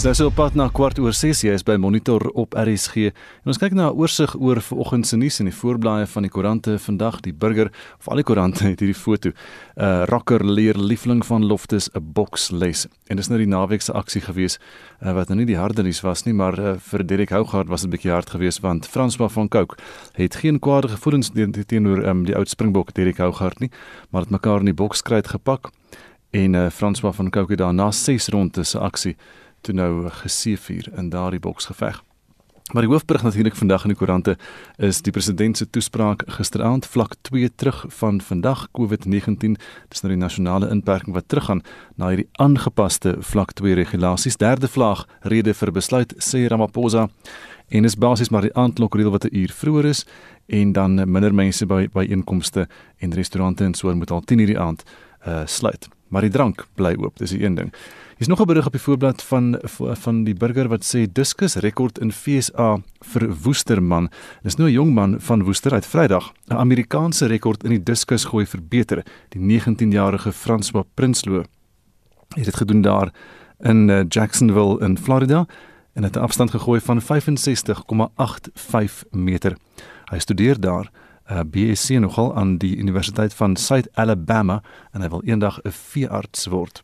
Dis nou so op pad na kwart oor 6 jy is by Monitor op RSG. En ons kyk na 'n oorsig oor vanoggend se nuus in die voorblaaie van die koerante vandag. Die burger of al die koerante het hierdie foto. 'n uh, Rocker leer liefling van Loftus 'n boksles. En dis nou die naweek se aksie gewees uh, wat nou nie die harde nuus was nie, maar uh, vir Derek Hougaard was dit 'n bietjie hard geweest want François van Cooke het geen kwade gevoelens teenoor um, die oud Springbok Derek Hougaard nie, maar het mekaar in die bokskruit gepak en uh, François van Cooke daarna 6 rondes se aksie toe nou geseefuur in daardie boksgeveg. Maar die hoofberig natuurlik vandag in die koerante is die president se toespraak gisteraand vlak 2 terug van vandag COVID-19 dis nou die nasionale inperking wat teruggaan na hierdie aangepaste vlak 2 regulasies. Derde vlaag rede vir besluit sê Ramaphosa. En is basies maar die aandklokreël wat 'n uur vroeër is en dan minder mense by by inkomste en restaurante en so moet al 10:00 die aand uh, sluit. Maar die drank bly oop dis die een ding Hier's nog 'n berig op die voorblad van van die burger wat sê diskus rekord in FSA vir Woesterman. Dis nou 'n jong man van Woester uit Vrydag 'n Amerikaanse rekord in die diskus gooi verbeter. Die 19-jarige François Prinsloo het dit gedoen daar in uh, Jacksonville in Florida en het 'n afstand gegooi van 65,85 meter. Hy studeer daar uh, eh, BSc nogal aan die Universiteit van South Alabama en hy wil eendag 'n veearts word.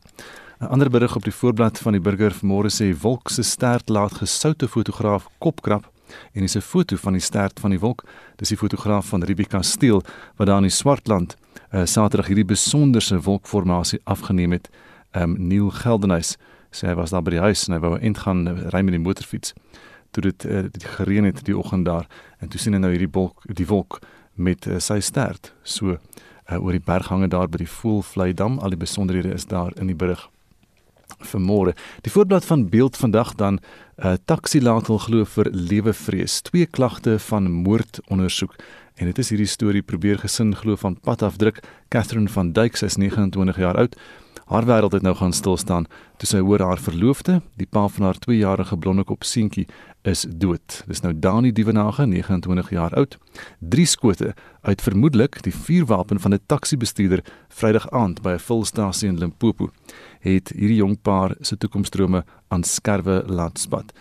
'n Ander berig op die voorblad van die burger vanmôre sê wolk se stert laat gesoute fotograaf kopkrap en dis 'n foto van die stert van die wolk. Dis die fotograaf van Rebecca Steel wat daar in die Swartland uh, Saterdag hierdie besonderse wolkformasie afgeneem het. Um, Neil Geldenhuys sê hy was daar by die huis en hy wou eind gaan uh, ry met die motorfiets. Toe dit uh, die gereën het die oggend daar en toe sien hy nou hierdie wolk die wolk met uh, sy stert so uh, oor die berghange daar by die Voelvlei dam. Al die besonderhede is daar in die berig vir môre. Die voorblad van beeld vandag dan uh, taxi laat hul glo vir lewevrees. Twee klagte van moord ondersoek. En dit is hierdie storie probeer gesin glo van pad afdruk. Catherine van Dyk is 29 jaar oud. Haar wêreld het nou gaan stil staan toe sy hoor haar verloofde, die pa van haar 2-jarige blondekop seentjie, is dood. Dis nou Dani Dievenage, 29 jaar oud. Drie skote uit vermoedelik die vuurwapen van 'n taxi-bestuurder Vrydag aand by 'n volstasie in Limpopo het hierdie jong paar se toekomsdrome aan skerwe laat spat.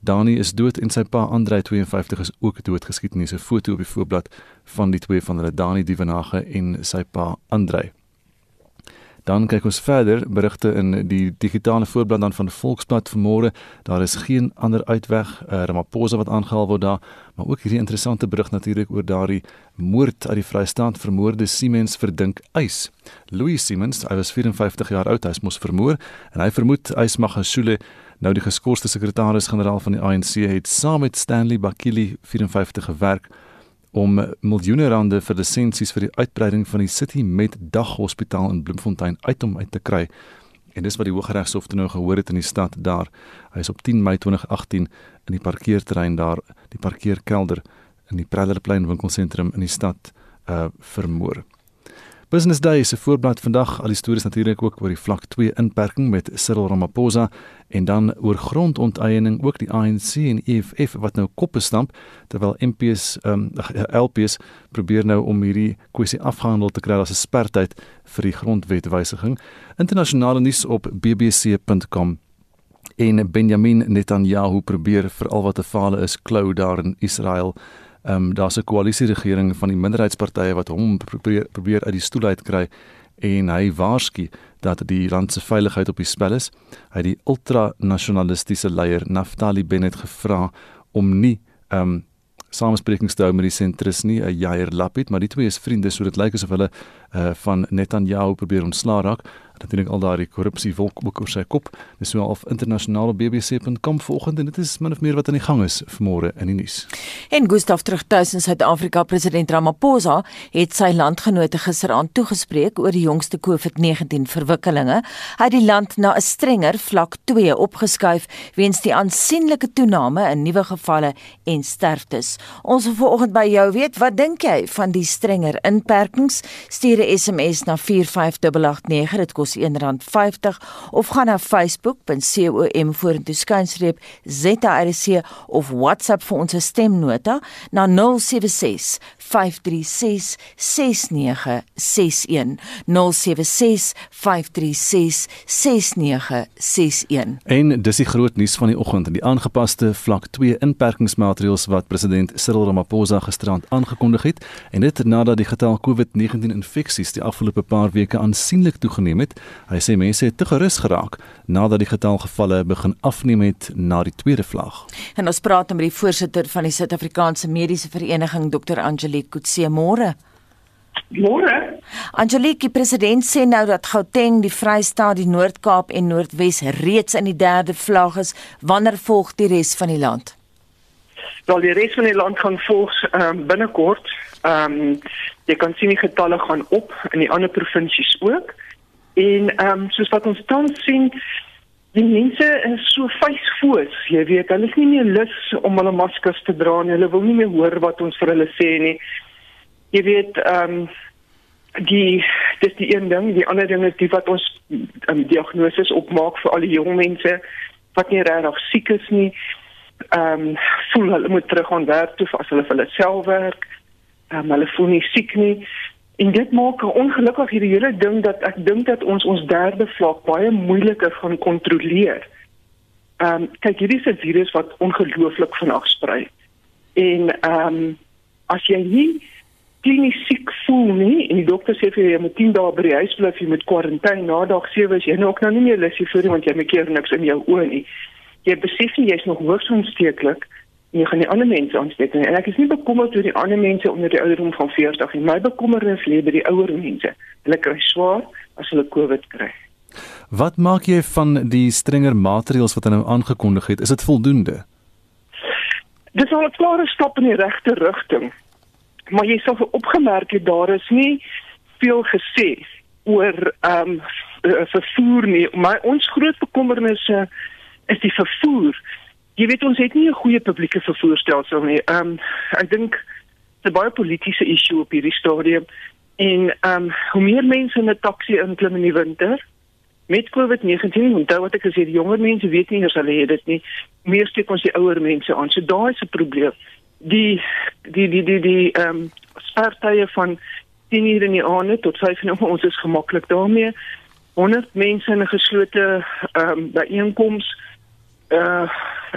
Dani is dood en sy pa Andrei 52 is ook dood geskiet in 'n foto op die voorblad van die twee van hulle Dani Dievenage en sy pa Andrei. Dan kyk ons verder berigte in die digitale voorblad dan van Volksblad vanmôre. Daar is geen ander uitweg. Uh, Ramaphosa wat aangehaal word daar, maar ook hierdie interessante berig natuurlik oor daardie moord uit die Vrystaat vermoorde Siemens verdink eis. Louis Siemens, hy was 54 jaar oud, hy is vermoor en hy vermoed eis Magashule nou die geskorste sekretaris-generaal van die ANC het saam met Stanley Bakili 54 gewerk om miljoene rande vir lisensies vir die uitbreiding van die City Med Daghospitaal in Bloemfontein uit om uit te kry. En dis wat die Hooggeregshof toe nou gehoor het in die stad daar. Hy is op 10 Mei 2018 in die parkeerterrein daar, die parkeerkelder in die Prellerplein winkelsentrum in die stad uh vermoor. Business Day se voorblad vandag. Al die stories natuurlik ook oor die vlak 2 inperking met Cyril Ramaphosa en dan oor grondonteiening ook die ANC en EFF wat nou koppe stamp terwyl MPs um ehm, LPs probeer nou om hierdie kwessie afgehandel te kry. As 'n spertyd vir die grondwetwysiging. Internasionale nuus op bbc.com en Benjamin Netanyahu probeer vir al wat te fale is klou daar in Israel Ehm um, daar's 'n koalisie regering van die minderheidspartye wat hom probeer probeer uit die stoel uitkry en hy waarsku dat die land se veiligheid op die spel is. Hy het die ultranasionalistiese leier Naftali Bennett gevra om nie ehm um, samesprekings te hou met die sentris nie, Jair Lapid, maar die twee is vriende, so dit lyk asof hulle uh van Netanyahu probeer ontslaa raak natuurlik al daardie korrupsie wolk ook oor sy kop. Dis so half internasionaal op bbc.com vanoggend en dit is min of meer wat aan die gang is vanmôre in die nuus. En Gustaf terug tuis in Suid-Afrika, president Ramaphosa het sy landgenote gisteraand toegespreek oor die jongste COVID-19 verwikkelinge. Hy het die land na 'n strenger vlak 2 opgeskuif weens die aansienlike toename in nuwe gevalle en sterftes. Ons wil vanoggend by jou weet, wat dink jy van die strenger inperkings? Stuur 'n SMS na 45889 dit kos R1.50 of gaan na facebook.com vorentoe skynstreep ZRC of WhatsApp vir ons stemnota na 076 536 6961 076 536 6961 En dis die groot nuus van die oggend die aangepaste vlak 2 inperkingsmaatreëls wat president Cyril Ramaphosa gisterand aangekondig het en dit nadat die getal COVID-19 infeksies die afgelope paar weke aansienlik toegeneem het. Hy sê mense het te gerus geraak nadat die getal gevalle begin afneem het na die tweede vlak. En ons praat met die voorsitter van die Suid-Afrikaanse Mediese Vereniging Dr. Angelique Kutse môre. Môre. Angelique, die president sê nou dat Gauteng, die Vrystaat, die Noord-Kaap en Noordwes reeds in die derde vlak is. Wanneer volg die res van die land? Wel, die res van die land gaan volg um, binnekort. Ehm um, jy kan sien die getalle gaan op in die ander provinsies ook. En ehm um, soos wat ons tans sien, die mense is so vuisfoos, jy weet, hulle is nie meer lus om hulle maskers te dra nie. Hulle wil nie meer hoor wat ons vir hulle sê nie. Jy weet, ehm um, die dis die een ding, die ander ding is die wat ons um, diagnoses opmaak vir al die jong mense wat nie regtig siek is nie. Ehm um, voel hulle moet terug aan werk toe as hulle vir hulle self werk. Ehm um, hulle voel nie siek nie. En dit maak ongelukkig hierdie hele ding dat ek dink dat ons ons derde vlak baie moeiliker gaan kontroleer. Ehm um, kyk hierdie is 'n virus wat ongelooflik vinnig sprei. En ehm um, as jy nie klinies siek voel nie en die dokter sê vir jou jy moet 10 dae by die huis bly jy moet kwarantyne na dag 7 is jy nou ook nou nie meer lus vir nie want jy het keer niks in jou oë nie. Jy besef nie jy's nog hoogs aansteeklik en jy gaan die ander mense aansteek en ek is nie bekommerd oor die ander mense onder die ouderdom van 40 nie. My bekommernis lê by die ouer mense. Hulle kry swaar as hulle COVID kry. Wat maak jy van die strenger maatreëls wat hy nou aangekondig het? Is dit voldoende? Dis al 'n klare stap in die regte rigting. Maar jy sal opgemerk het daar is nie veel gesê oor ehm um, vervoer nie. Maar ons groot bekommernisse is die vervoer. Jy weet ons het nie 'n goeie publieke vervoerstelsel nie. Ehm um, ek dink dit is baie politieke issue op hierdie stadium en ehm um, hoe meer mense in 'n taxi inklim in die winter met COVID-19, onthou wat ek gesê die jonger mense weet nie eers hulle het dit nie. Meer steek ons die ouer mense aan. So daar is 'n probleem. Die die die die die ehm um, spertye van 10 uur in die aand tot 5 uur ons is gemaklik daarmee. 100 mense in 'n geslote ehm um, byeenkoms uh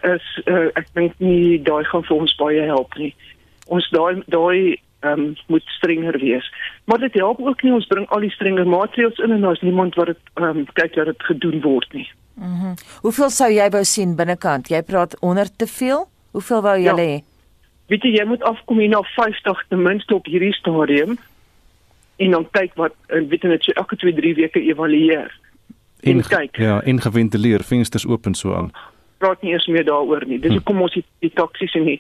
is uh, ek dink nie daai gaan vir ons baie help nie. Ons daai daai ehm um, moet strenger wees. Maar dit help ook nie ons bring al die strenger maatreëls in en daar's niemand wat dit ehm um, kyk dat dit gedoen word nie. Mhm. Mm Hoeveel sou jy wou sien binnekant? Jy praat onder te veel? Hoeveel wou jy ja. hê? Weet jy jy moet afkom hier na 50 ten minste op hierdie stadium en dan kyk wat weet jy net so elke 2 3 weke evalueer. En kyk. Ja, ingeventileer, vensters oop en so aan. Ja praat nie eens meer daaroor nie. Dis hm. hoekom ons die, die taksies en die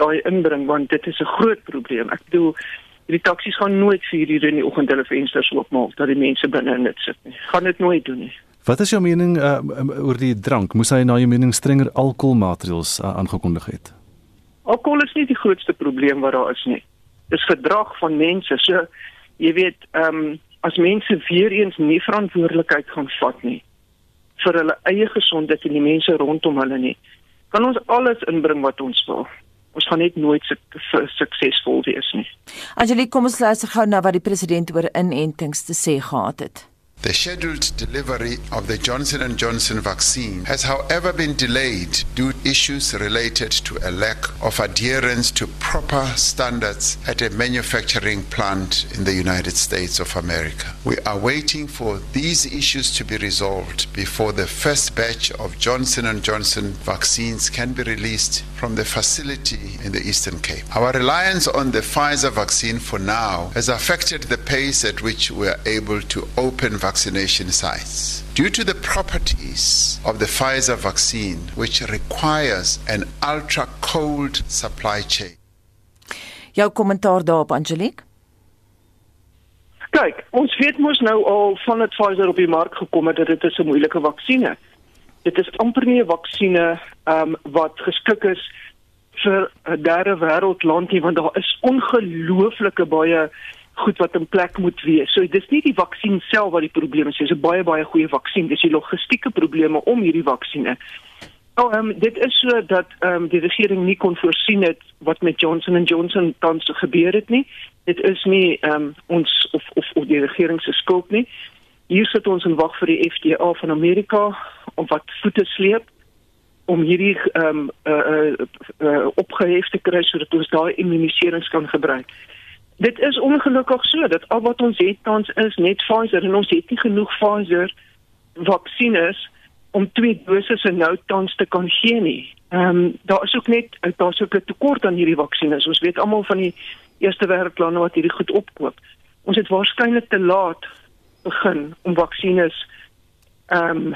daai inbring want dit is 'n groot probleem. Ek bedoel die taksies gaan nooit 4 ure in die oggend hulle vensters oopmaak dat die mense binne in dit sit nie. Gaan dit nooit doen nie. Wat is jou mening uh, oor die drank? Moes hy na jou mening strenger alkoholmaatreëls uh, aangekondig het? Alkohol is nie die grootste probleem wat daar is nie. Dis gedrag van mense. So jy weet, ehm um, as mense weer eens nie verantwoordelikheid gaan vat nie, vir hulle eie gesondheid en die mense rondom hulle nie. Kan ons alles inbring wat ons wil. Ons gaan net nooit su suksesvol wees nie. Angelique, kom ons luister gou na wat die president oor inentings te sê gehad het. The scheduled delivery of the Johnson & Johnson vaccine has however been delayed due to issues related to a lack of adherence to proper standards at a manufacturing plant in the United States of America. We are waiting for these issues to be resolved before the first batch of Johnson & Johnson vaccines can be released from the facility in the Eastern Cape. Our reliance on the Pfizer vaccine for now has affected the pace at which we are able to open vaccines vaccination sites. Due to the properties of the Pfizer vaccine, which requires an ultra cold supply chain. Jou kommentaar daarop Angelique? Kyk, ons weet mos nou al van dit Pfizer op die mark gekom het dat dit 'n moeilike vaksinne. Dit is amper nie 'n vaksinne um, wat geskik is vir 'n derde wêreldland nie want daar is ongelooflike baie goed wat in plek moet wees. So dis nie die vaksin self wat die probleem is, dis 'n baie baie goeie vaksin, dis die logistieke probleme om hierdie vaksines. Oh, um, dit is so dat um, die regering nie kon voorsien het wat met Johnson & Johnson tans gebeur het nie. Dit is nie um, ons of, of of die regering se skuld nie. Hier sit ons en wag vir die FDA van Amerika om wat voete sleep om hierdie ehm um, uh, uh, uh, opgehef te kry sodat ons daai immuniserings kan gebruik. Dit is ongelukkig so dat al wat ons het tans is net Pfizer en ons het nie genoeg Pfizer vaksines om twee dosisse nou tans te kan gee nie. Ehm um, daar is ook net daar's ook 'n tekort aan hierdie vaksines. Ons weet almal van die eerste wêreldlande wat hierdie goed opkoop. Ons het waarskynlik te laat begin om vaksines ehm um,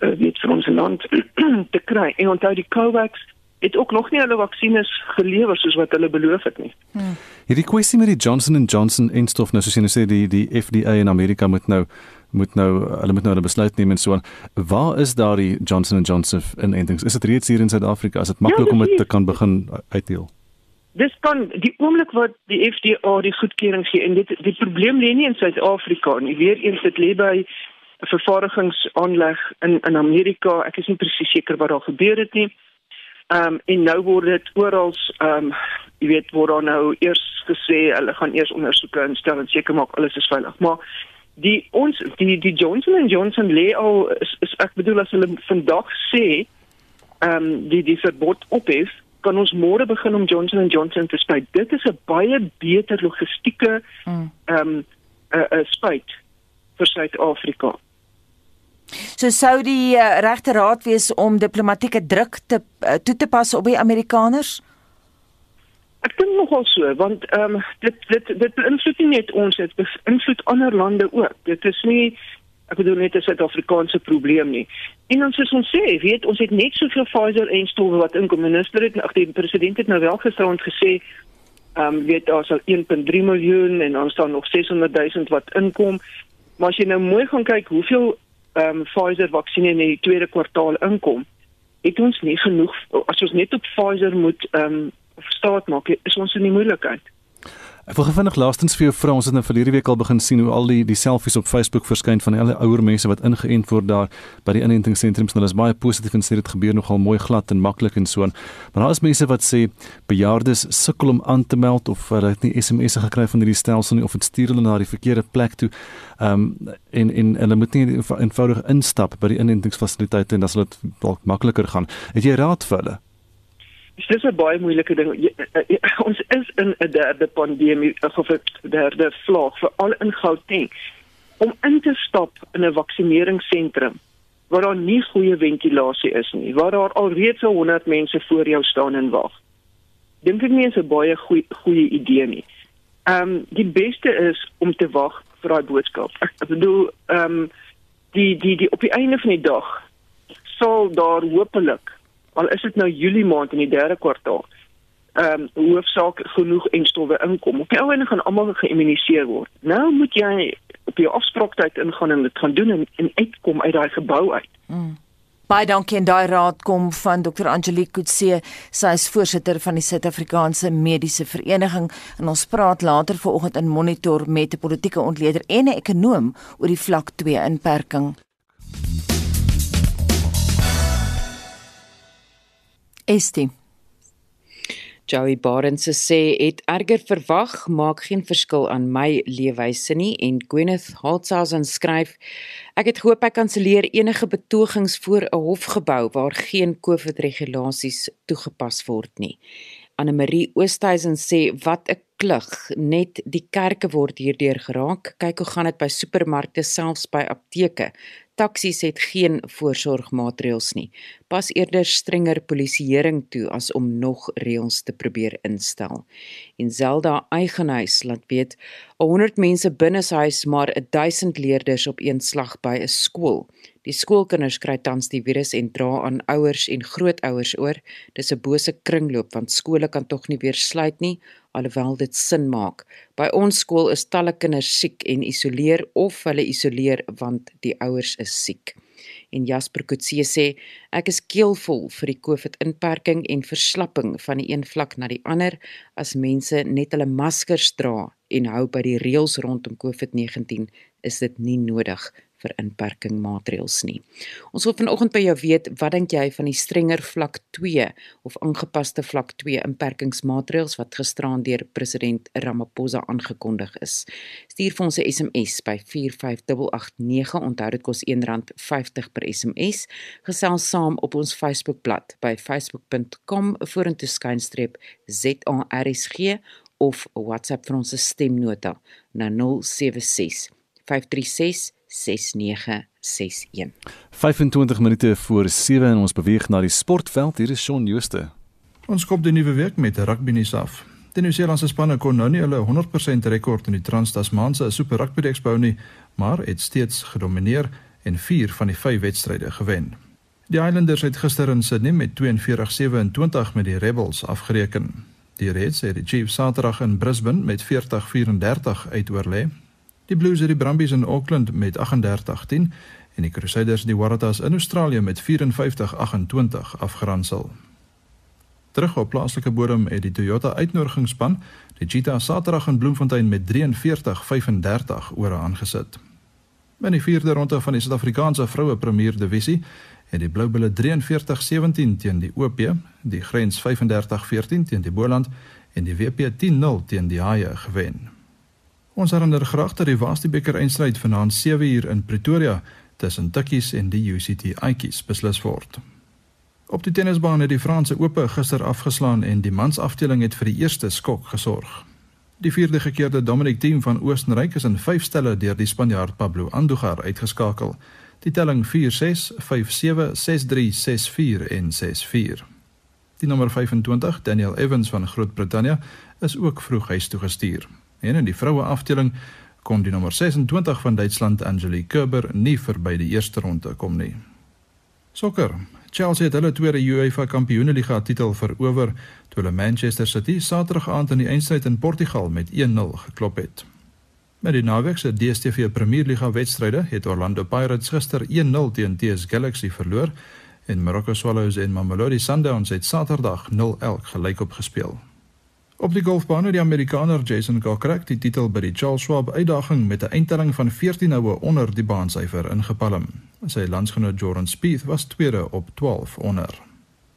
weet vir ons land te kry. En onthou die Covax het ook nog nie hulle vaksines gelewer soos wat hulle beloof het nie. Hmm. Hierdie kwessie met die Johnson & Johnson enstof nou soos jy nou sê die die FDA in Amerika moet nou moet nou hulle moet nou 'n besluit neem en so aan. Waar is daardie Johnson & Johnson inentings? Is dit reeds hier in Suid-Afrika? Is dit maklik ja, om dit te kan begin uitdeel? Dis kan die oomblik wat die FDA die goedkeuring gee en dit die probleem lê nie in Suid-Afrika nie. Weereens dit lê by vervaardigingsaanleg in in Amerika. Ek is nie presies seker wat daar gebeur het nie. Ehm um, en nou word dit oral ehm um, jy weet word daar nou eers gesê hulle gaan eers ondersoeke instel en seker maak alles is veilig. Maar die ons die die Johnson & Johnson lê al is, is ek bedoel as hulle vandag sê ehm um, die die verbod op is kan ons môre begin om Johnson & Johnson te spuit. Dit is 'n baie beter logistieke hmm. ehm um, 'n uh, uh, spuit vir Suid-Afrika. So sou die uh, regte raad wees om diplomatieke druk te uh, toe te pas op die Amerikaners? Ek dink nogal so want ehm um, dit dit dit beïnvloed nie net ons dit beïnvloed ander lande ook. Dit is nie ek bedoel net 'n Suid-Afrikaanse probleem nie. En ons soos ons sê, weet ons het net soveel Pfizer en stowwe wat inkom. Minister het ag die president het nou wel gisterond gesê ehm um, weet daar sal 1.3 miljoen en dan staan nog 600 000 wat inkom. Maar as jy nou mooi gaan kyk hoeveel ehm um, Pfizer vaksines in die tweede kwartaal inkom, het ons nie genoeg as ons net op Pfizer moet ehm um, staat maak, is ons in die moeilikheid. Ek wil gefvinnig laastens vir jou vra, ons het nou verlede week al begin sien hoe al die die selfies op Facebook verskyn van al die ouer mense wat ingeënt word daar by die inentingssentrums. Hulle is baie positief en sê dit gebeur nogal mooi glad en maklik en so aan. Maar daar is mense wat sê bejaardes sukkel om aan te meld of hulle het nie SMS'e gekry van hierdie stelsel nie of dit stuur hulle na die verkeerde plek toe. Ehm um, en en hulle moet nie eenvoudig instap by die inentingsfasiliteite en dan sal dit dalk makliker gaan. Het jy raad vir hulle? Dis dis 'n baie moeilike ding. Jy, jy, jy, ons is in 'n derde pandemie of 'n derde vlak vir al in Gauteng. Om in te stap in 'n vaksineringsentrum waar daar nie goeie ventilasie is nie, waar daar alreeds 100 mense voor jou staan en wag. Dink ek nie is 'n baie goeie goeie idee nie. Ehm um, die beste is om te wag vir daai boodskap. Ek bedoel ehm um, die die die op die einde van die dag sal daar hopelik al is dit nou Julie maand in die derde kwartaal. Ehm um, hoofsaak genoeg en stowwe inkom. Op die ou en gaan almal geïmmuniseer word. Nou moet jy op jou afspraaktyd ingaan en dit gaan doen en, en uitkom uit daai gebou uit. Mm. Baie dankie en daai raad kom van Dr. Angelique Kutse, sy is voorsitter van die Suid-Afrikaanse Mediese Vereniging en ons praat later vanoggend in Monitor met 'n politieke ontleder en 'n ekonom oor die vlak 2 inperking. Estie. Joey Barnes sê het erger verwag maak geen verskil aan my leefwyse nie en Gwyneth Haltshausen skryf ek het gehoop ek kanselleer enige betogings voor 'n hofgebou waar geen COVID regulasies toegepas word nie. Anne Marie Oosthuizen sê wat 'n klug net die kerke word hierdeur geraak kyk hoe gaan dit by supermarkte selfs by apteke Taksies het geen voorsorgmaatreëls nie. Pas eerder strenger polisieering toe as om nog reëls te probeer instel. En Zelda Eigenhuis laat weet 100 mense binne huis maar 1000 leerders op een slag by 'n skool. Die skoolkinders kry tans die virus en dra aan ouers en grootouers oor. Dis 'n bose kringloop want skole kan tog nie weer sluit nie alhoewel dit sin maak. By ons skool is talle kinders siek en isoleer of hulle isoleer want die ouers is siek. En Jasper Kutse sê ek is keelvol vir die COVID-inperking en verslapping van die een vlak na die ander as mense net hulle maskers dra en hou by die reëls rondom COVID-19 is dit nie nodig vir inperkingmaatreëls nie. Ons wil vanoggend by jou weet, wat dink jy van die strenger vlak 2 of aangepaste vlak 2 inperkingsmaatreëls wat gisteraan deur president Ramaphosa aangekondig is? Stuur vir ons 'n SMS by 45889. Onthou dit kos R1.50 per SMS. Gesels saam op ons Facebookblad by facebook.com vorentoe skynstreep ZARSG of WhatsApp vir ons stemnota na 076 536 6961. 25 minute voor 7 en ons beweeg na die sportveld. Hier is Shaun Jooste. Ons kop die nuwe week met rugby nuus af. Die Nieu-Seelandse spanne kon nou nie hulle 100% rekord in die Trans-Tasmaanse Super Rugby Expo nie, maar het steeds gedomeineer en 4 van die 5 wedstryde gewen. Die Islanders het gister in Sydney met 42-27 met die Rebels afgereken. Die Reds het die Chiefs Saterdag in Brisbane met 40-34 uitoorlê. Die Blues het die Brumbies in Auckland met 38-10 en die Crusaders die Waratahs in Australië met 54-28 afgeronsel. Terug op plaaslike bodem het die Toyota uitnodigingsspan die Cheetah Saterdag in Bloemfontein met 43-35 oor aangesit. In die vierde ronde van die Suid-Afrikaanse Vroue Premier Divisie het die Blou Bulle 43-17 teen die OP, die Grens 35-14 teen die Boland en die WP 10-0 teen die Haie gewen. Ons herinner graag dat die Waasde beker eindstryd vanaand 7 uur in Pretoria tussen Tikkies en die UCT Aitjies beslis word. Op die tennisbaan het die Franse Ope gister afgeslaan en die mansafdeling het vir die eerste skok gesorg. Die vierde gekeerde Dominic Thiem van Oostenryk is in 5 stelle deur die Spanjaard Pablo Andujar uitgeskakel. Die telling 46 57 63 64 en 64. Die nommer 25, Daniel Evans van Groot-Brittanje, is ook vroeg huis toe gestuur. En in die vroue afdeling kon die nommer 26 van Duitsland, Angelique Kerber, nie verby die eerste ronde kom nie. Sokker. Chelsea het hulle tweede UEFA Kampioenligga titel verower toe hulle Manchester City Saterdag aand in die eindstryd in Portugal met 1-0 geklop het. Met die naweek se DStv Premierliga wedstryde het Orlando Pirates gister 1-0 teen TS Galaxy verloor en Morocco Swallows en Mamelodi Sundowns het Saterdag 0-0 gelyk op gespeel. Op die golfbaan het die Amerikaner Jason Kokrak die titel by die Charles Schwab uitdaging met 'n eindtelling van 14 houe onder die baansyfer ingepalm. Sy landsgenoot Jordan Spieth was tweede op 12 onder.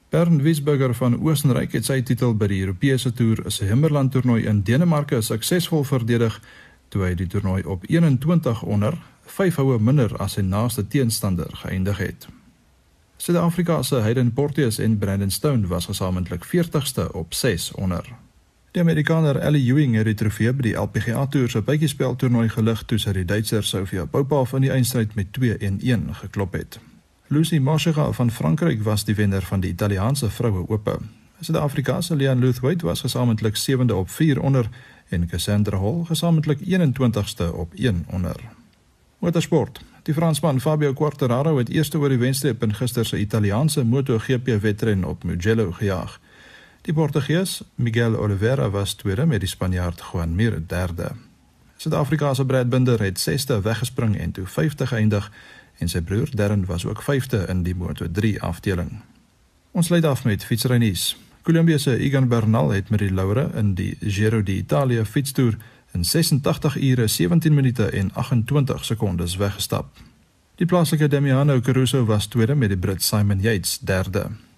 Bernd Wiesberger van Oostenryk het sy titel by die Europese toer se Himmerland toernooi in Denemarke suksesvol verdedig toe hy die toernooi op 21 onder 5 houe minder as sy naaste teenstander geëindig het. Suid-Afrika se Hayden Porteous en Brandon Stone was gesamentlik 40ste op 6 onder. Die Amerikaner Ellie Ewing het die trofee by die LPGA Tour se bytjiespel toernooi gelig toe sy die Duitser Sofia Popov in die eindstryd met 2-1 geklop het. Lucy Marchega van Frankryk was die wenner van die Italiaanse vroue ope. Suid-Afrika se Leanne Luthwaite was gesamentlik 7de op 4 onder en Cassandra Hall gesamentlik 21ste op 1 onder. Motorsport. Die Fransman Fabio Quartararo het eerste oor die wenstreep in gister se Italiaanse MotoGP wedren op Mugello gejaag. Die Portugees Miguel Oliveira was tweede met die Spanjaard Juan Mir derde. Suid-Afrika se Brad Binder het 6ste weggespring en toe 50 geëindig en sy broer Darren was ook 5de in die Moto3 afdeling. Ons lei af met fietsry nuus. Colombia se Egan Bernal het met die Laure in die Giro d'Italia fietstoer in 86 ure 17 minute en 28 sekondes weggestap. Die plaaslike Damiano Caruso was tweede met die Brit Simon Yates derde.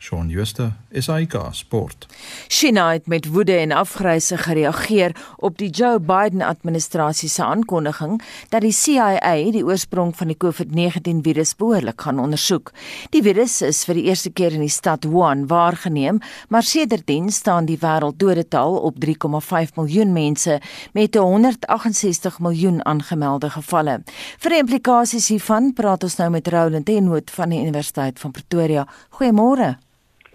Shaun Schuster, SAK Sport. China het met woede en afgryse gereageer op die Joe Biden administrasie se aankondiging dat die CIA die oorsprong van die COVID-19 virus behoorlik gaan ondersoek. Die virus is vir die eerste keer in die stad Wuhan waargeneem, maar sedertdien staan die wêrelddodetal op 3,5 miljoen mense met 168 miljoen aangemelde gevalle. Vir die implikasies hiervan praat ons nou met Roland Enwood van die Universiteit van Pretoria. Goeiemôre.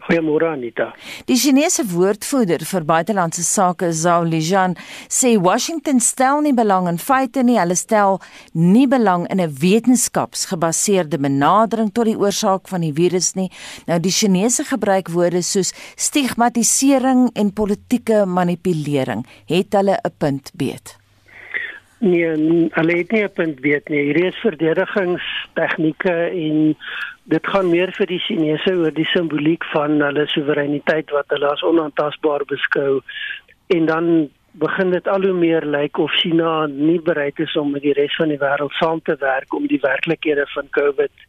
Goeiemôre Anita. Die Chinese woordvoerder vir buitelandse sake, Zhao Lijian, sê Washington stel nie belang in feite nie, hulle stel nie belang in 'n wetenskapsgebaseerde benadering tot die oorsaak van die virus nie. Nou die Chinese gebruik woorde soos stigmatisering en politieke manipulering. Het hulle 'n punt beet? Nee, hulle het nie 'n punt beet nie. Hierdie is verdedigingstegnieke en dit gaan meer vir die Chinese oor die simboliek van hulle soewereiniteit wat hulle as onaantastbaar beskou en dan begin dit al hoe meer lyk of China nie bereid is om met die res van die wêreld saam te werk om die werklikhede van COVID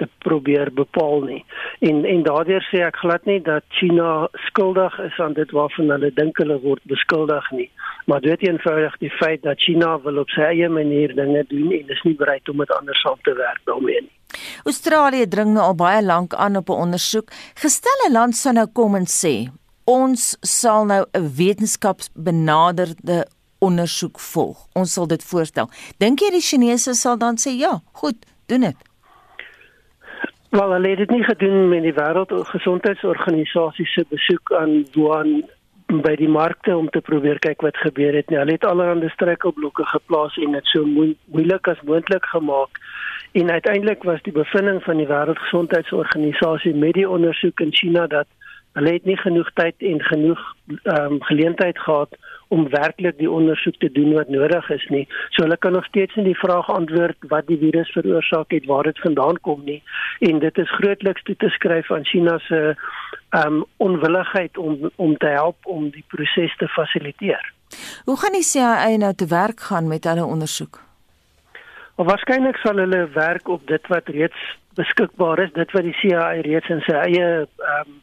te probeer bepaal nie. En en daardeur sê ek glad nie dat China skuldig is aan dit waarvan hulle dink hulle word beskuldig nie, maar dit eenvoudig die feit dat China wil op sy eie manier dinge doen en is nie bereid om met ander saam te werk daarmee nie. Australië dring nou al baie lank aan op 'n ondersoek. Gestel 'n land sou nou kom en sê, ons sal nou 'n wetenskapsbenaderde ondersoek volg. Ons sal dit voorstel. Dink jy die Chinese sal dan sê ja, goed, doen dit? Wel, hulle het dit nie gedoen met die Wêreldgesondheidsorganisasie se besoek aan Wuhan by die markte om te probeer kyk wat gebeur het nie. Hulle het allerlei struikelblokke geplaas en dit so moeilik as moontlik gemaak. En uiteindelik was die bevinding van die Wêreldgesondheidsorganisasie met die ondersoek in China dat hulle het nie genoeg tyd en genoeg ehm um, geleentheid gehad om werklik die ondersoek te doen wat nodig is nie. So hulle kan nog steeds nie die vraag antwoord wat die virus veroorsaak het, waar dit vandaan kom nie. En dit is grootliks toe te skryf aan China se ehm um, onwilligheid om om te help om die proses te fasiliteer. Hoe gaan die CIA nou te werk gaan met hulle ondersoek? Of waarskynlik sal hulle werk op dit wat reeds beskikbaar is, dit wat die CIA reeds in sy eie ehm um,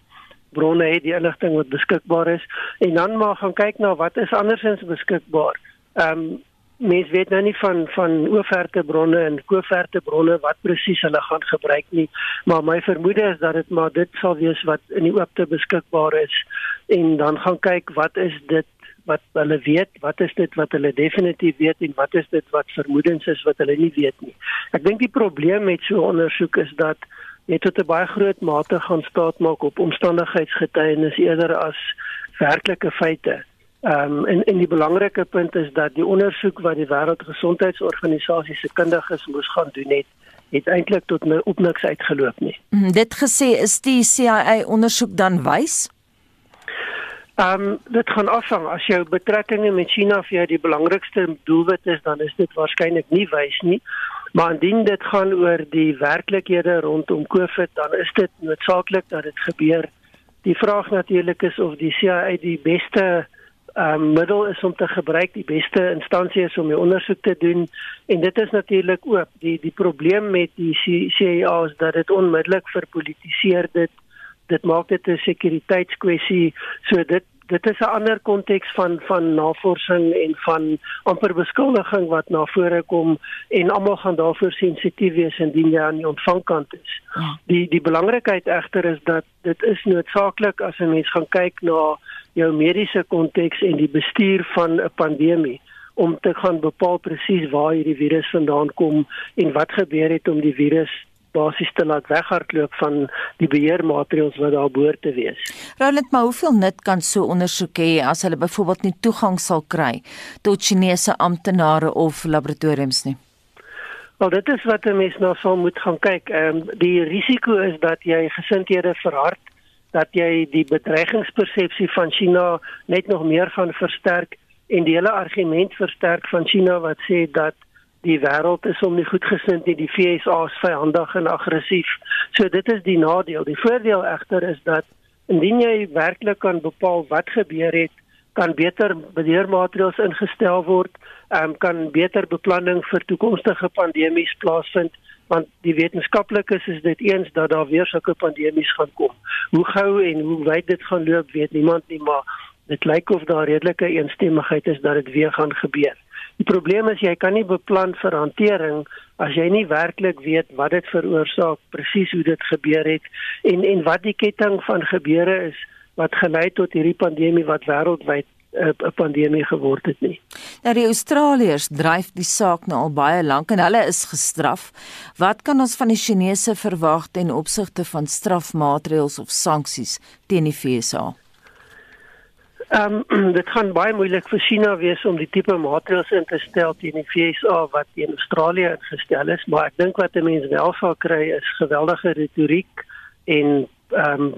bronne het, die inligting wat beskikbaar is en dan maar gaan kyk na wat is andersins beskikbaar. Ehm um, mens weet nou nie van van ooferte bronne en kooferte bronne wat presies hulle gaan gebruik nie, maar my vermoede is dat dit maar dit sal wees wat in die oopte beskikbaar is en dan gaan kyk wat is dit wat hulle weet, wat is dit wat hulle definitief weet en wat is dit wat vermoedens is wat hulle nie weet nie. Ek dink die probleem met so ondersoek is dat jy tot 'n baie groot mate gaan staat maak op omstandigheidsgetuienis eerder as werklike feite. Ehm um, en en die belangrike punt is dat die ondersoek wat die Wêreldgesondheidsorganisasie se kundiges moes gaan doen het, het eintlik tot nou op niks uitgeloop nie. Mm, dit gesê is die CIA ondersoek dan wys? Ehm um, dit gaan afhang as jou betrekkinge met China vir jou die belangrikste doelwit is, dan is dit waarskynlik nie wys nie. Maar indien dit gaan oor die werklikhede rondom COVID, dan is dit noodsaaklik dat dit gebeur. Die vraag natuurlik is of die CIA die beste um, middel is om te gebruik, die beste instansie is om die ondersoek te doen en dit is natuurlik ook die die probleem met die CIA is dat dit onmiddellik verpolitiseer dit dit maak dit 'n sekuriteitskwessie. So dit dit is 'n ander konteks van van navorsing en van amper beskuldiging wat na vore kom en almal gaan daarvoor sensitief wees indien jy aan die ontvangkant is. Ja. Die die belangrikheid egter is dat dit is noodsaaklik as 'n mens gaan kyk na jou mediese konteks en die bestuur van 'n pandemie om te gaan bepaal presies waar hierdie virus vandaan kom en wat gebeur het om die virus basies te laat weghardloop van die beheermaatreëls wat daar behoort te wees. Roland, maar hoeveel nut kan so ondersoek hê as hulle byvoorbeeld nie toegang sal kry tot Chinese amptenare of laboratoriums nie? Wel dit is wat 'n mens nou sal moet gaan kyk. Ehm um, die risiko is dat jy gesindhede verhard, dat jy die bedreigingspersepsie van China net nog meer gaan versterk en die hele argument versterk van China wat sê dat die wêreld is om nie goedgesind nie, die FSA is vyandig en aggressief. So dit is die nadeel. Die voordeel egter is dat indien jy werklik kan bepaal wat gebeur het, kan beter beheermaatreëls ingestel word, um, kan beter beplanning vir toekomstige pandemies plaasvind want die wetenskaplikes is dit eens dat daar weer sulke pandemies gaan kom. Hoe gou en hoe wyd dit gaan loop, weet niemand nie, maar dit lyk of daar redelike eensstemmigheid is dat dit weer gaan gebeur. Die probleem is jy kan nie beplan vir hantering as jy nie werklik weet wat dit veroorsaak, presies hoe dit gebeur het en en wat die ketting van gebeure is wat gelei tot hierdie pandemie wat wêreldwyd eh, 'n pandemie geword het nie. Nou die Australiërs dryf die saak nou al baie lank en hulle is gestraf. Wat kan ons van die Chinese verwag ten opsigte van strafmaatreëls of sanksies teen die VSA? Ehm um, dit gaan baie moeilik vir China wees om die tipe maatreëls in te stel teen die VSA wat teen Australië ingestel is, maar ek dink wat 'n mens wel sal kry is geweldige retoriek en ehm um,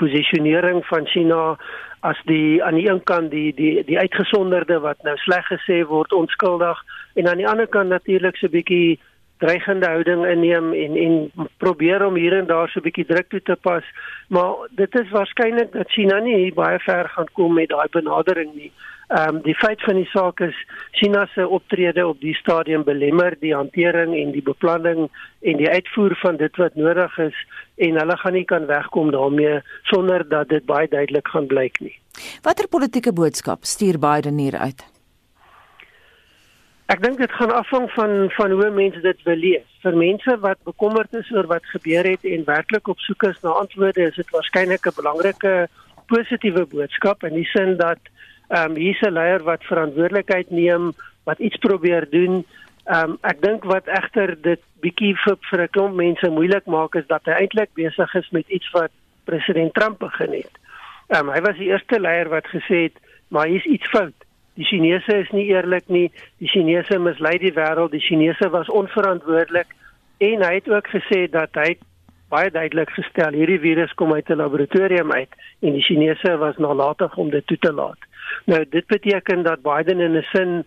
posisionering van China as die aan die een kant die die die uitgesonderde wat nou sleg gesê word onskuldig en aan die ander kant natuurlik so 'n bietjie dreigende houding inneem en en probeer om hier en daar so 'n bietjie druk toe te pas. Maar dit is waarskynlik dat China nie baie ver gaan kom met daai benadering nie. Ehm um, die feit van die saak is China se optrede op die stadium belemmer die hantering en die beplanning en die uitvoer van dit wat nodig is en hulle gaan nie kan wegkom daarmee sonder dat dit baie duidelik gaan blyk nie. Watter politieke boodskap stuur Biden hier uit? Ek dink dit gaan afhang van van hoe mense dit wil lees. Vir mense wat bekommerd is oor wat gebeur het en werklik op soek is na antwoorde, is dit waarskynlik 'n belangrike positiewe boodskap in die sin dat ehm um, hier's 'n leier wat verantwoordelikheid neem, wat iets probeer doen. Ehm um, ek dink wat egter dit bietjie vir vir 'n klomp mense moeilik maak is dat hy eintlik besig is met iets wat president Trump begin het. Ehm um, hy was die eerste leier wat gesê het, maar hier's iets fout. Die Chinese is nie eerlik nie. Die Chinese mislei die wêreld. Die Chinese was onverantwoordelik en hy het ook gesê dat hy baie duidelik gestel hierdie virus kom uit 'n laboratorium uit en die Chinese was nalatig om dit toe te laat. Nou dit beteken dat Biden in 'n sin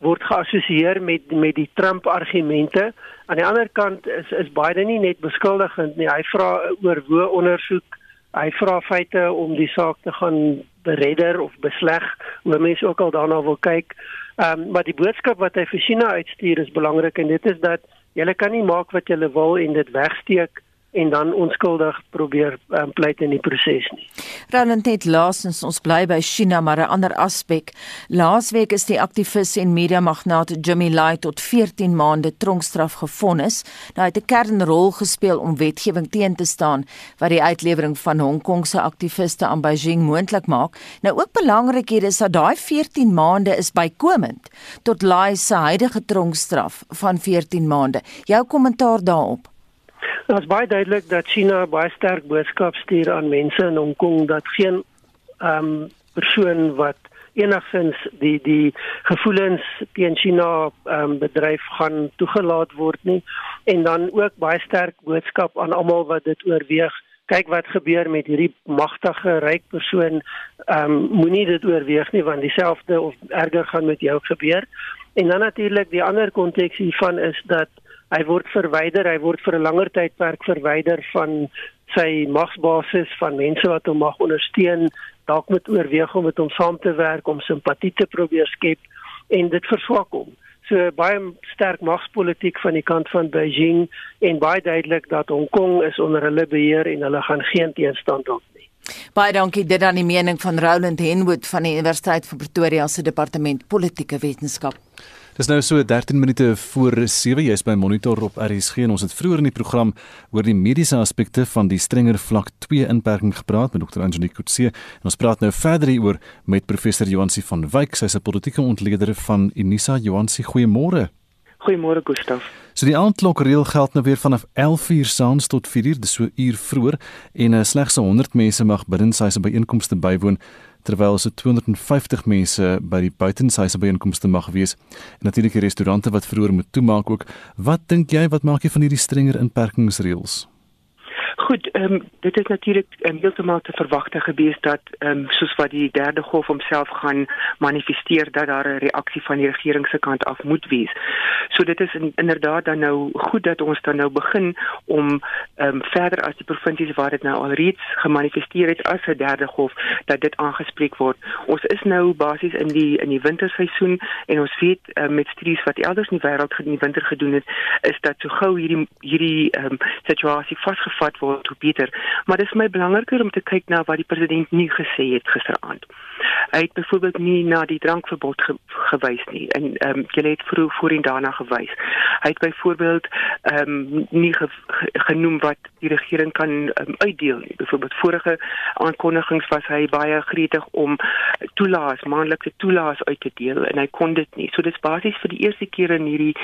word geassosieer met met die Trump argumente. Aan die ander kant is is Biden nie net beskuldigend nie. Hy vra oor hoe ondersoek. Hy vra feite om die saak te gaan beredder of besleg, hoe mense ook al daarna wil kyk. Ehm um, maar die boodskap wat hy vir China uitstuur is belangrik en dit is dat jy kan nie maak wat jy wil en dit wegsteek en dan onskuldig probeer um, pleit in die proses nie. Roland het laasens ons bly by China maar 'n ander aspek. Laasweek is die aktivis en media magnaat Jimmy Lai tot 14 maande tronkstraf gevonnis. Nou hy het 'n kernrol gespeel om wetgewing teen te staan wat die uitlewering van Hong Kong se aktiviste aan Beijing moontlik maak. Nou ook belangrik hier is dat daai 14 maande is bykomend tot Lai se huidige tronkstraf van 14 maande. Jou kommentaar daarop? Dit is baie duidelik dat China baie sterk boodskap stuur aan mense in Hong Kong dat geen ehm um, persoon wat enigsins die die gevoelens teen China ehm um, bedryf gaan toegelaat word nie. En dan ook baie sterk boodskap aan almal wat dit oorweeg. Kyk wat gebeur met hierdie magtige ryk persoon. Ehm um, moenie dit oorweeg nie want dieselfde of erger gaan met jou gebeur. En dan natuurlik die ander konteks hiervan is dat hy word verwyder, hy word vir 'n langer tydperk verwyder van sy magsbasis van mense wat hom mag ondersteun, dalk met oorweeg om met hom saam te werk om simpatie te probeer skep en dit verswak hom. So baie sterk magspolitiek van die kant van Beijing en baie duidelik dat Hong Kong is onder hulle beheer en hulle gaan geen teenstand op nie. Baie dankie dit aan die mening van Roland Henwood van die Universiteit van Pretoria se departement politieke wetenskap. Dis nou so 13 minute voor 7 jy's by Monitor op RSG en ons het vroeër in die program oor die mediese aspekte van die strenger vlak 2 inperking gepraat met Dr. Angelique Kutse. En ons praat nou verder hieroor met professor Joansi van Wyk. Sy's 'n politieke ontleder van Unisa. Joansi goeiemôre. Goeiemôre Gustaf. So die aandklok reël geld nou weer vanaf 11:00 saans tot 4:00 dis so uur vroeër. En uh, slegs 100 mense mag binne sy se byeenkomste bywoon terwyl se 250 mense by die buitenshuise byeenkomste mag wees. En natuurlik die restaurante wat vroeër moet toemaak ook. Wat dink jy wat maak jy van hierdie strenger inperkingsreëls? Goed, ehm um, dit is natuurlik um, heeltemal te verwagte gewees dat ehm um, soos wat die derde golf homself gaan manifesteer dat daar 'n reaksie van die regering se kant af moet wees. So dit is in, inderdaad dan nou goed dat ons dan nou begin om ehm um, verder as die provinsies waar dit nou alreeds gemanifesteer het as 'n derde golf dat dit aangespreek word. Ons is nou basies in die in die winterseisoen en ons weet um, met studies wat elders in die wêreld in die winter gedoen het, is dat so gou hierdie hierdie ehm um, situasie vasgevat word hoe beter. Maar dit is my belangriker om te kyk na wat die president nie gesê het gisteraand. Hy het byvoorbeeld nie na die drankverbod ge gewys nie en ehm um, jy het vroeg voorheen daarna gewys. Hy het byvoorbeeld ehm um, nie ge genoem wat die regering kan um, uitdeel nie. Byvoorbeeld vorige aankondigings was hy baie gretig om toelaas, maandelikse toelaas uit te deel en hy kon dit nie. So dis basies vir die eerste keer in hierdie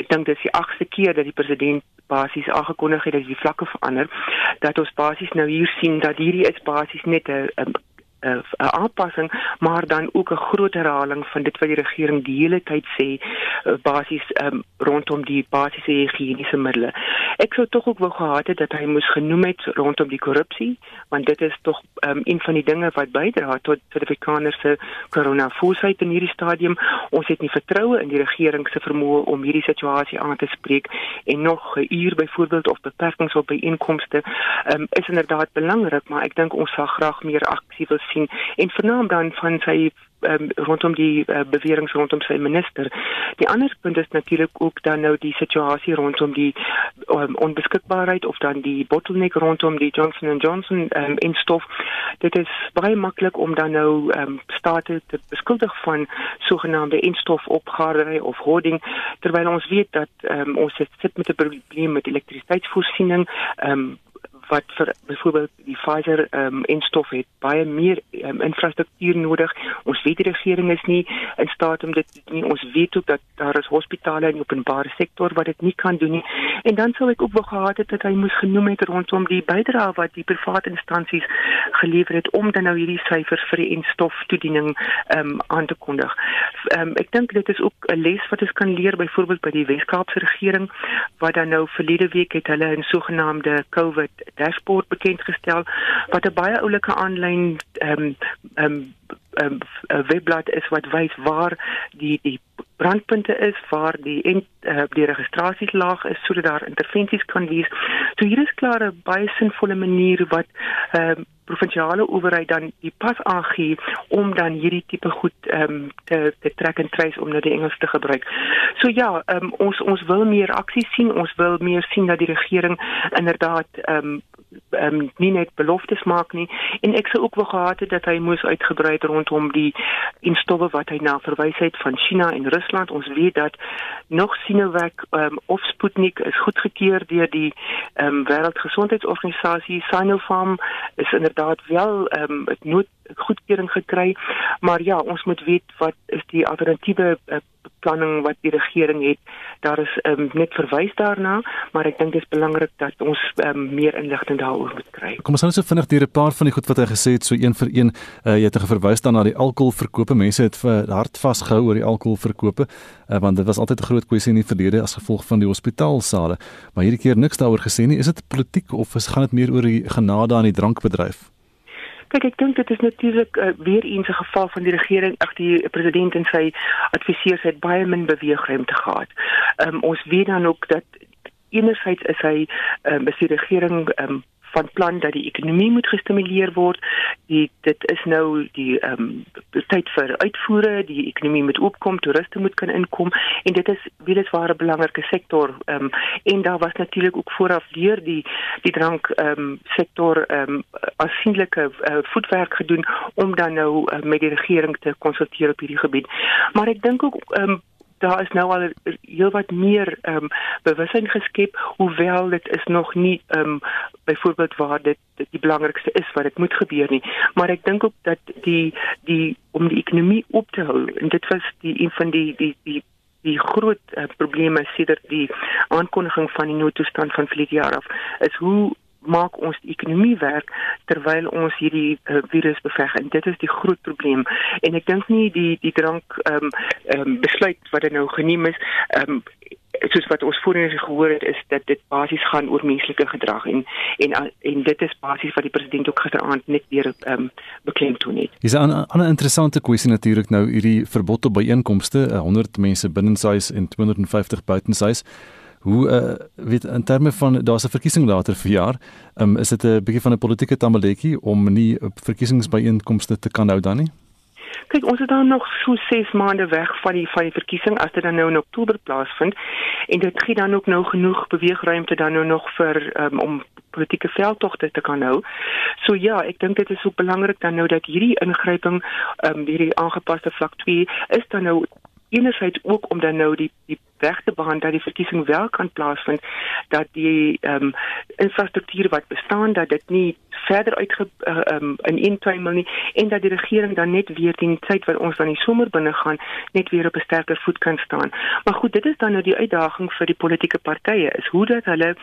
ek dink dis die 8ste keer dat die president basies aangekondig het dat die vlakke verander dat ons basies nou hier sien dat hierdie is basies net 'n 'n aanpassing maar dan ook 'n groot herhaling van dit wat die regering die hele tyd sê uh, basies um, rondom die basiese higieniese middele. Ek sou tog ook wou gehad het dat hy moes genoem het rondom die korrupsie want dit is tog um, een van die dinge wat bydra tot Suid-Afrikaners se koronafoosheid in hierdie stadium. Ons het nie vertroue in die regering se vermoë om hierdie situasie aan te spreek en nog 'n uur byvoorbeeld of beperkings op byeenkomste um, is inderdaad belangrik, maar ek dink ons sal graag meer aktief wil sien en vernaam dan van sy um, rondom die uh, beweringe rondom sy minister. Die ander punt is natuurlik ook dan nou die situasie rondom die um, onbeskikbaarheid of dan die bottleneck rondom die Johnson Johnson um, instof. Dit is baie maklik om dan nou um, state te beskuldig van sogenaamde instofopgaardery of hoarding terwyl ons weet dat um, ons sit met 'n probleem met elektrisiteitsvoorsiening um, wat vir byvoorbeeld die Pfizer ehm um, instof het baie meer um, infrastruktuur nodig. Ons weet die regering is nie in staat om dit nie. Ons weet ook dat daar is hospitale in die openbare sektor wat dit nie kan doen nie. En dan sou ek ook wou gehad het dat hy moes genoem het rondom die bydrae wat die private instansies gelewer het om dan nou hierdie syfers vir die instof toediening ehm um, aan te kondig. Ehm um, ek dink dit is ook 'n les wat ons kan leer byvoorbeeld by die Wes-Kaapse regering wat dan nou verlede week het hulle 'n sogenaamde COVID dashboard bekend gestel wat 'n baie oulike aanlyn ehm um, ehm um, um, webblad is wat wys waar die die brandpunte is waar die en uh, die registrasies laag is sodat daar intervensies kan wees. So hier is klaar 'n baie sinvolle manier wat ehm um, provinsiale owerheid dan die pas aangee om dan hierdie tipe goed ehm um, te te trek en trace om nou die Engels te gebruik. So ja, ehm um, ons ons wil meer aksie sien. Ons wil meer sien dat die regering inderdaad ehm um, ehm um, nie net beloftes maak nie en ek sou ook wou gehad het dat hy moes uitgebrei rondom die instowwe wat hy na verwys het van China en Rusland. Ons weet dat nog Sinovac ehm um, of Sputnik is goedgekeur deur die ehm um, Wêreldgesondheidsorganisasie. Sinopharm is inderdaad wel ehm um, het nood goedkeuring gekry. Maar ja, ons moet weet wat is die alternatiewe uh, beplanning wat die regering het. Daar is um, net verwys daarna, maar ek dink dit is belangrik dat ons um, meer inligting daaroor moet kry. Kom ons nou so vinnig deur 'n paar van die goed wat hy gesê het, so een vir een. Uh, jy het verwys dan na die alkoholverkope. Mense het hard vasgehou oor die alkoholverkope, uh, want dit was altyd 'n groot kwessie in die verlede as gevolg van die hospitaalsale. Maar hierdie keer niks daaroor gesê nie. Is dit politiek of is gaan dit meer oor die genade aan die drankbedryf? Kyk, ek dink dit is natuurlik uh, weer eens 'n geval van die regering, ag die president en sy adviseurs het baie min beweegruimte gehad. Um, ons weet dan ook dat enerzijds is hy um, is die regering um, van plan dat die ekonomie moet gestimuleer word. Die dit is nou die ehm um, tyd vir uitvoere, die ekonomie moet opkom, toeriste moet kan inkom en dit is weliswaar 'n belangrike sektor. Ehm um, en daar was natuurlik ook vooraf deur die die drank ehm um, sektor ehm um, aansienlike uh, voetwerk gedoen om dan nou uh, met die regering te konsulteer op hierdie gebied. Maar ek dink ook ehm um, daar is nou al heelwat meer ehm um, bewustheid geskep hoewel dit is nog nie ehm um, byvoorbeeld waar dit, dit die belangrikste is wat dit moet gebeur nie. Maar ek dink ook dat die die om die ekonomie op te hou en dit was die een van die die die die groot uh, probleme sedert die aankondiging van die noodtoestand van verlede jaar af is hoe maak ons die ekonomie werk terwyl ons hierdie uh, virus beveg. En dit is die groot probleem. En ek dink nie die die drank ehm um, um, besluit wat er nou geneem is ehm um, soos wat ons voorheen gehoor het is dat dit basies gaan oor menslike gedrag. En en en dit is basies wat die president ook gisteraand net weer ehm um, beklemtoon het. Dis 'n ander interessante kwessie natuurlik nou hierdie verbod op byeenkomste, 100 mense binnenshuis en 250 buitenshuis hoe uh, weet in terme van daar's 'n verkiesing later vir jaar, um, is dit 'n bietjie van 'n politieke tamaletjie om nie verkiesingsbyeenkomste te kan hou dan nie? Kyk, ons is dan nog so 6 maande weg van die van die verkiesing as dit dan nou in Oktober plaasvind en dit gee dan ook nou genoeg beweegruimte dan nou nog vir um, om politieke veldtogte te kan hou. So ja, ek dink dit is ook belangrik dan nou dat hierdie ingryping ehm um, hierdie aangepaste vlak 2 is dan nou enerzijds ook om dan nou die die weg te baan dat die verkiesing wel kan plaasvind dat die ehm um, infrastruktuur wat bestaan dat dit nie verder uit uh, eh, um, in een tuimel nie en dat die regering dan net weer teen tyd wat ons dan die somer binne gaan net weer op 'n sterker voet kan staan. Maar goed, dit is dan nou die uitdaging vir die politieke partye is hoe dat hulle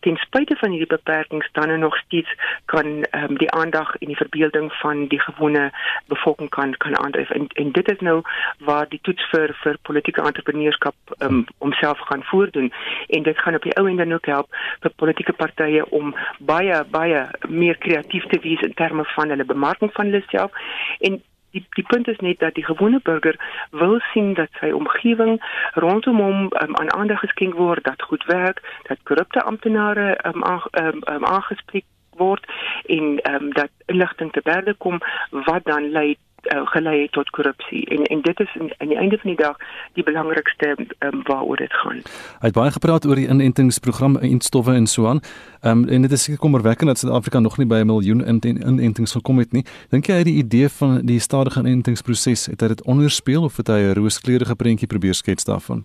ten spyte van hierdie beperkings dan nou nog steeds kan um, die aandag en die verbeelding van die gewone bevolking kan kan aandryf. En en dit is nou waar die toets vir vir politieke entrepreneurskap um, homself gaan voordoen en dit gaan op die ou en dan ook help vir politieke partye om baie baie meer kreatief te wees in terme van hulle bemarking van hulle self. En die die punt is net dat die gewone burger wil sien dat sy omgewing rondom hom um, aan aandag geskenk word dat goed werk dat korrupte amptenare um, aangespreek word en ehm um, dat inligting te berde kom wat dan lei uh, gelei het tot korrupsie en en dit is aan die einde van die dag die belangrikste um, waaroor dit gaan. Hy het baie gepraat oor die inentingsprogram en stowwe en so aan. Ehm um, en dit is kommerwekkend dat Suid-Afrika nog nie by 'n miljoen inentings gekom het nie. Dink jy hy die idee van die stadige inentingsproses het hy dit onderspeel of het hy 'n rooskleurige prentjie probeer skets daarvan?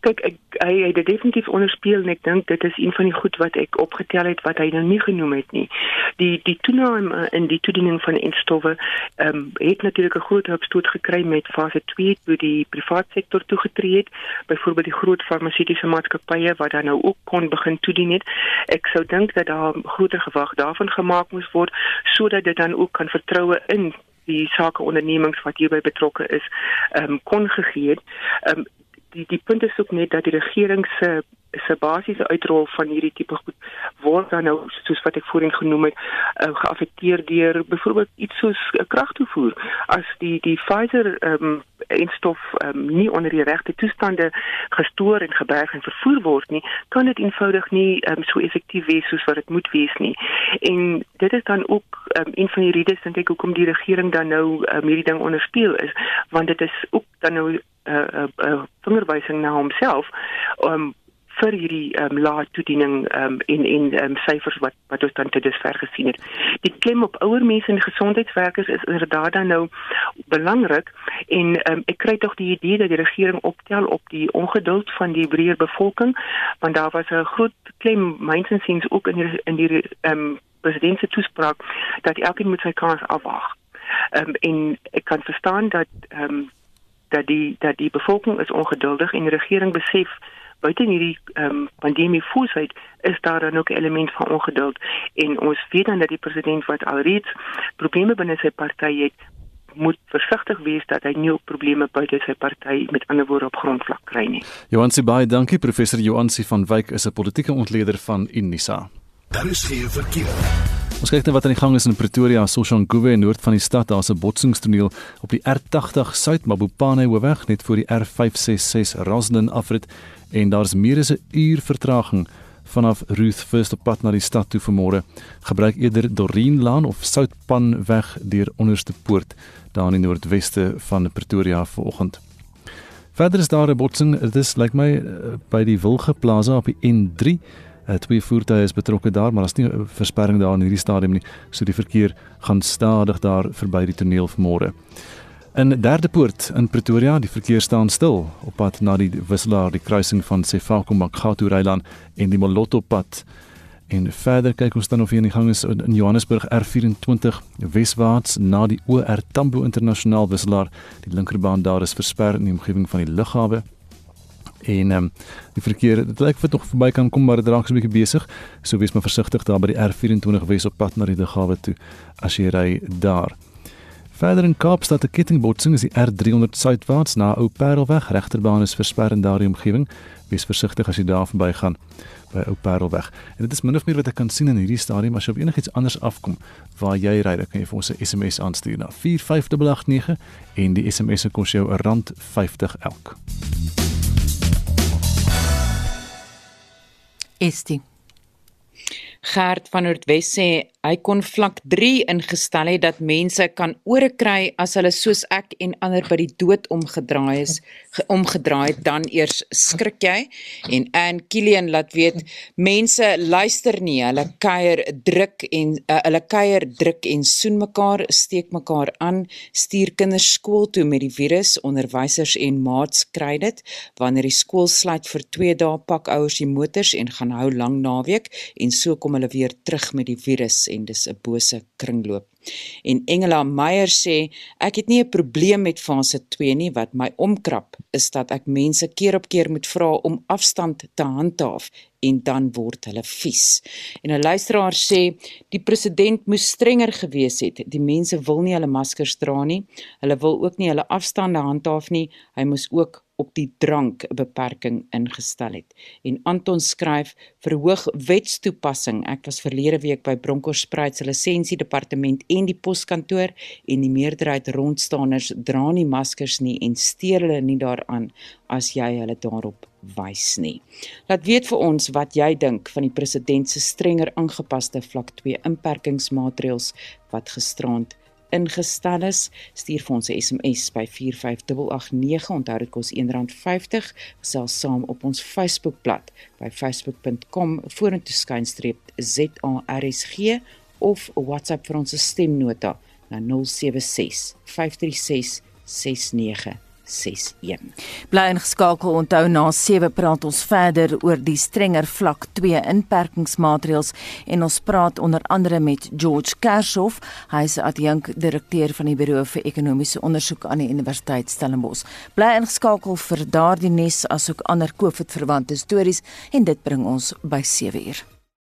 Kyk ek hy het dit definitief onderspeel en ek dink dit is een van die goed wat ek opgetel het wat hy nou nie genoem het nie. Die die toename in die toediening van instowwe ehm um, het natuurlik 'n groot opstoot gekry met fase 2 toe die private sektor toegetree het, byvoorbeeld die groot farmaseutiese maatskappye wat dan nou ook kon begin toedien het. Ek sou dink dat daar groter gewag daarvan gemaak moes word sodat dit dan ook kan vertroue in die sake ondernemings wat hierby betrokke is, ehm um, kon gegee het. Ehm um, die die punt is ook net dat die regering se se basiese uitrol van hierdie tipe goed word dan nou soos wat ek voorheen genoem het uh, geaffekteer deur byvoorbeeld iets soos uh, kragtoevoer. As die die Pfizer um, instof um, nie onder die regte toestande gestoor en geberg en vervoer word nie kan dit eenvoudig nie um, so effektief wees soos wat dit moet wees nie. En dit is dan ook um, een van die redes dink ek hoekom die regering dan nou um, hierdie ding onderspeel is want dit is ook dan nou 'n uh, uh, uh, vingerwysing na homself um, vir hierdie ehm um, lae toediening ehm um, en en ehm um, syfers wat wat ons dan te dusver gesien het. Die klem op ouer mense en gesondheidswerkers is inderdaad dan nou belangrik en ehm um, ek kry tog die idee dat die regering optel op die ongeduld van die breër bevolking want daar was 'n groot klem mynsinsiens ook in die in die ehm um, president se toespraak dat elkeen moet sy kans afwag. Ehm um, en ek kan verstaan dat ehm um, dat die dat die bevolking is ongeduldig en die regering besef buite hierdie ehm um, pandemie voetsheid is daar dan ook 'n element van ongeduld en ons weet dan dat die president wat alreeds probleme binne sy party het moet versigtig wees dat hy nie ook probleme buite sy party met ander woorde op grondvlak kry nie. Johansi baie dankie professor Johansi van Wyk is 'n politieke ontleder van Unisa. Daar is geen verkeer. Ons kyk net wat aan die gang is in Pretoria, Soshanguve in noord van die stad. Daar's 'n botsingstoneel op die R80 Suid Mabopane Hoofweg net voor die R566 Roslyn afrit en daar's meer as 'n uur vertraging vanaf Ruth First op pad na die stad toe vanmôre. Gebruik eerder Doreen Laan of Soutpan weg deur onderste poort daar in die noordweste van Pretoria vanoggend. Verder is daar 'n botsing, dit is lyk like my eh, by die Wilge Plaza op die N3 Uh, twee voertuie is betrokke daar, maar daar's nie 'n versperring daar in hierdie stadium nie. So die verkeer gaan stadig daar verby die toneel vanmôre. In derde poort in Pretoria, die verkeer staan stil op pad na die wisselaar, die kruising van Sefako Makgato Rylaan en die Moloto pad. En verder kyk ons dan of hier in die gang is in Johannesburg R24 weswaarts na die OR Tambo internasionaal wisselaar. Die linkerbaan daar is versper in die omgewing van die lughawe en ehm um, die verkeer dit lyk vir tog verby kan kom maar dit raak so 'n bietjie besig. So wees maar versigtig daar by die R24 Wes op pad na die Degawe toe as jy ry daar. Verder in Kaapstad 'n kettingbotsing is die R300 suidwaarts na Ou Parelweg. Regterbaan is versper in daardie omgewing. Wees versigtig as jy daar verby gaan by Ou Parelweg. En dit is min of meer wat ek kan sien in hierdie stadium. As jy op enigiets anders afkom waar jy ry dan kan jy vir ons 'n SMS aanstuur na 45889 en die SMS se kos jou R50 elk Estie. Gert van Noordwes sê hy kon vlak 3 ingestel het dat mense kan ore kry as hulle soos ek en ander by die dood omgedraai is omgedraai dan eers skrik jy. En Ann Killian laat weet mense luister nie hulle kuier druk en uh, hulle kuier druk en soen mekaar steek mekaar aan stuur kinders skool toe met die virus onderwysers en maats kry dit. Wanneer die skool sluit vir 2 dae pak ouers die motors en gaan hou lang naweek en so kom hulle weer terug met die virus en dis 'n bose kringloop. En Engela Meyer sê ek het nie 'n probleem met fase 2 nie wat my omkrap is dat ek mense keer op keer moet vra om afstand te handhaaf en dan word hulle vies. En 'n luisteraar sê die president moes strenger gewees het. Die mense wil nie hulle maskers dra nie. Hulle wil ook nie hulle afstande handhaaf nie. Hy moes ook op die drank 'n beperking ingestel het. En Anton skryf verhoog wetstoepassing. Ek was verlede week by Bronkhorstspruit se lisensiedepartement en die poskantoor en die meerderheid rondstaaners dra nie maskers nie en steur hulle nie daaraan as jy hulle daarop wys nie. Laat weet vir ons wat jy dink van die president se strenger aangepaste vlak 2 inperkingsmaatreëls wat gisterand ingestel is. Stuur vir ons 'n SMS by 45889. Onthou dit kos R1.50. Gesels saam op ons Facebookblad by facebook.com vorentoe skynstreep ZARSG of WhatsApp vir ons stemnota na 076 536 69 61. Bly ingeskakel. Onthou na 7 praat ons verder oor die strenger vlak 2 inperkingsmaatreëls en ons praat onder andere met George Kershoff. Hy is adjunk direkteur van die Buro vir Ekonomiese Ondersoek aan die Universiteit Stellenbosch. Bly ingeskakel vir daardie nes asook ander COVID-verwante stories en dit bring ons by 7 uur.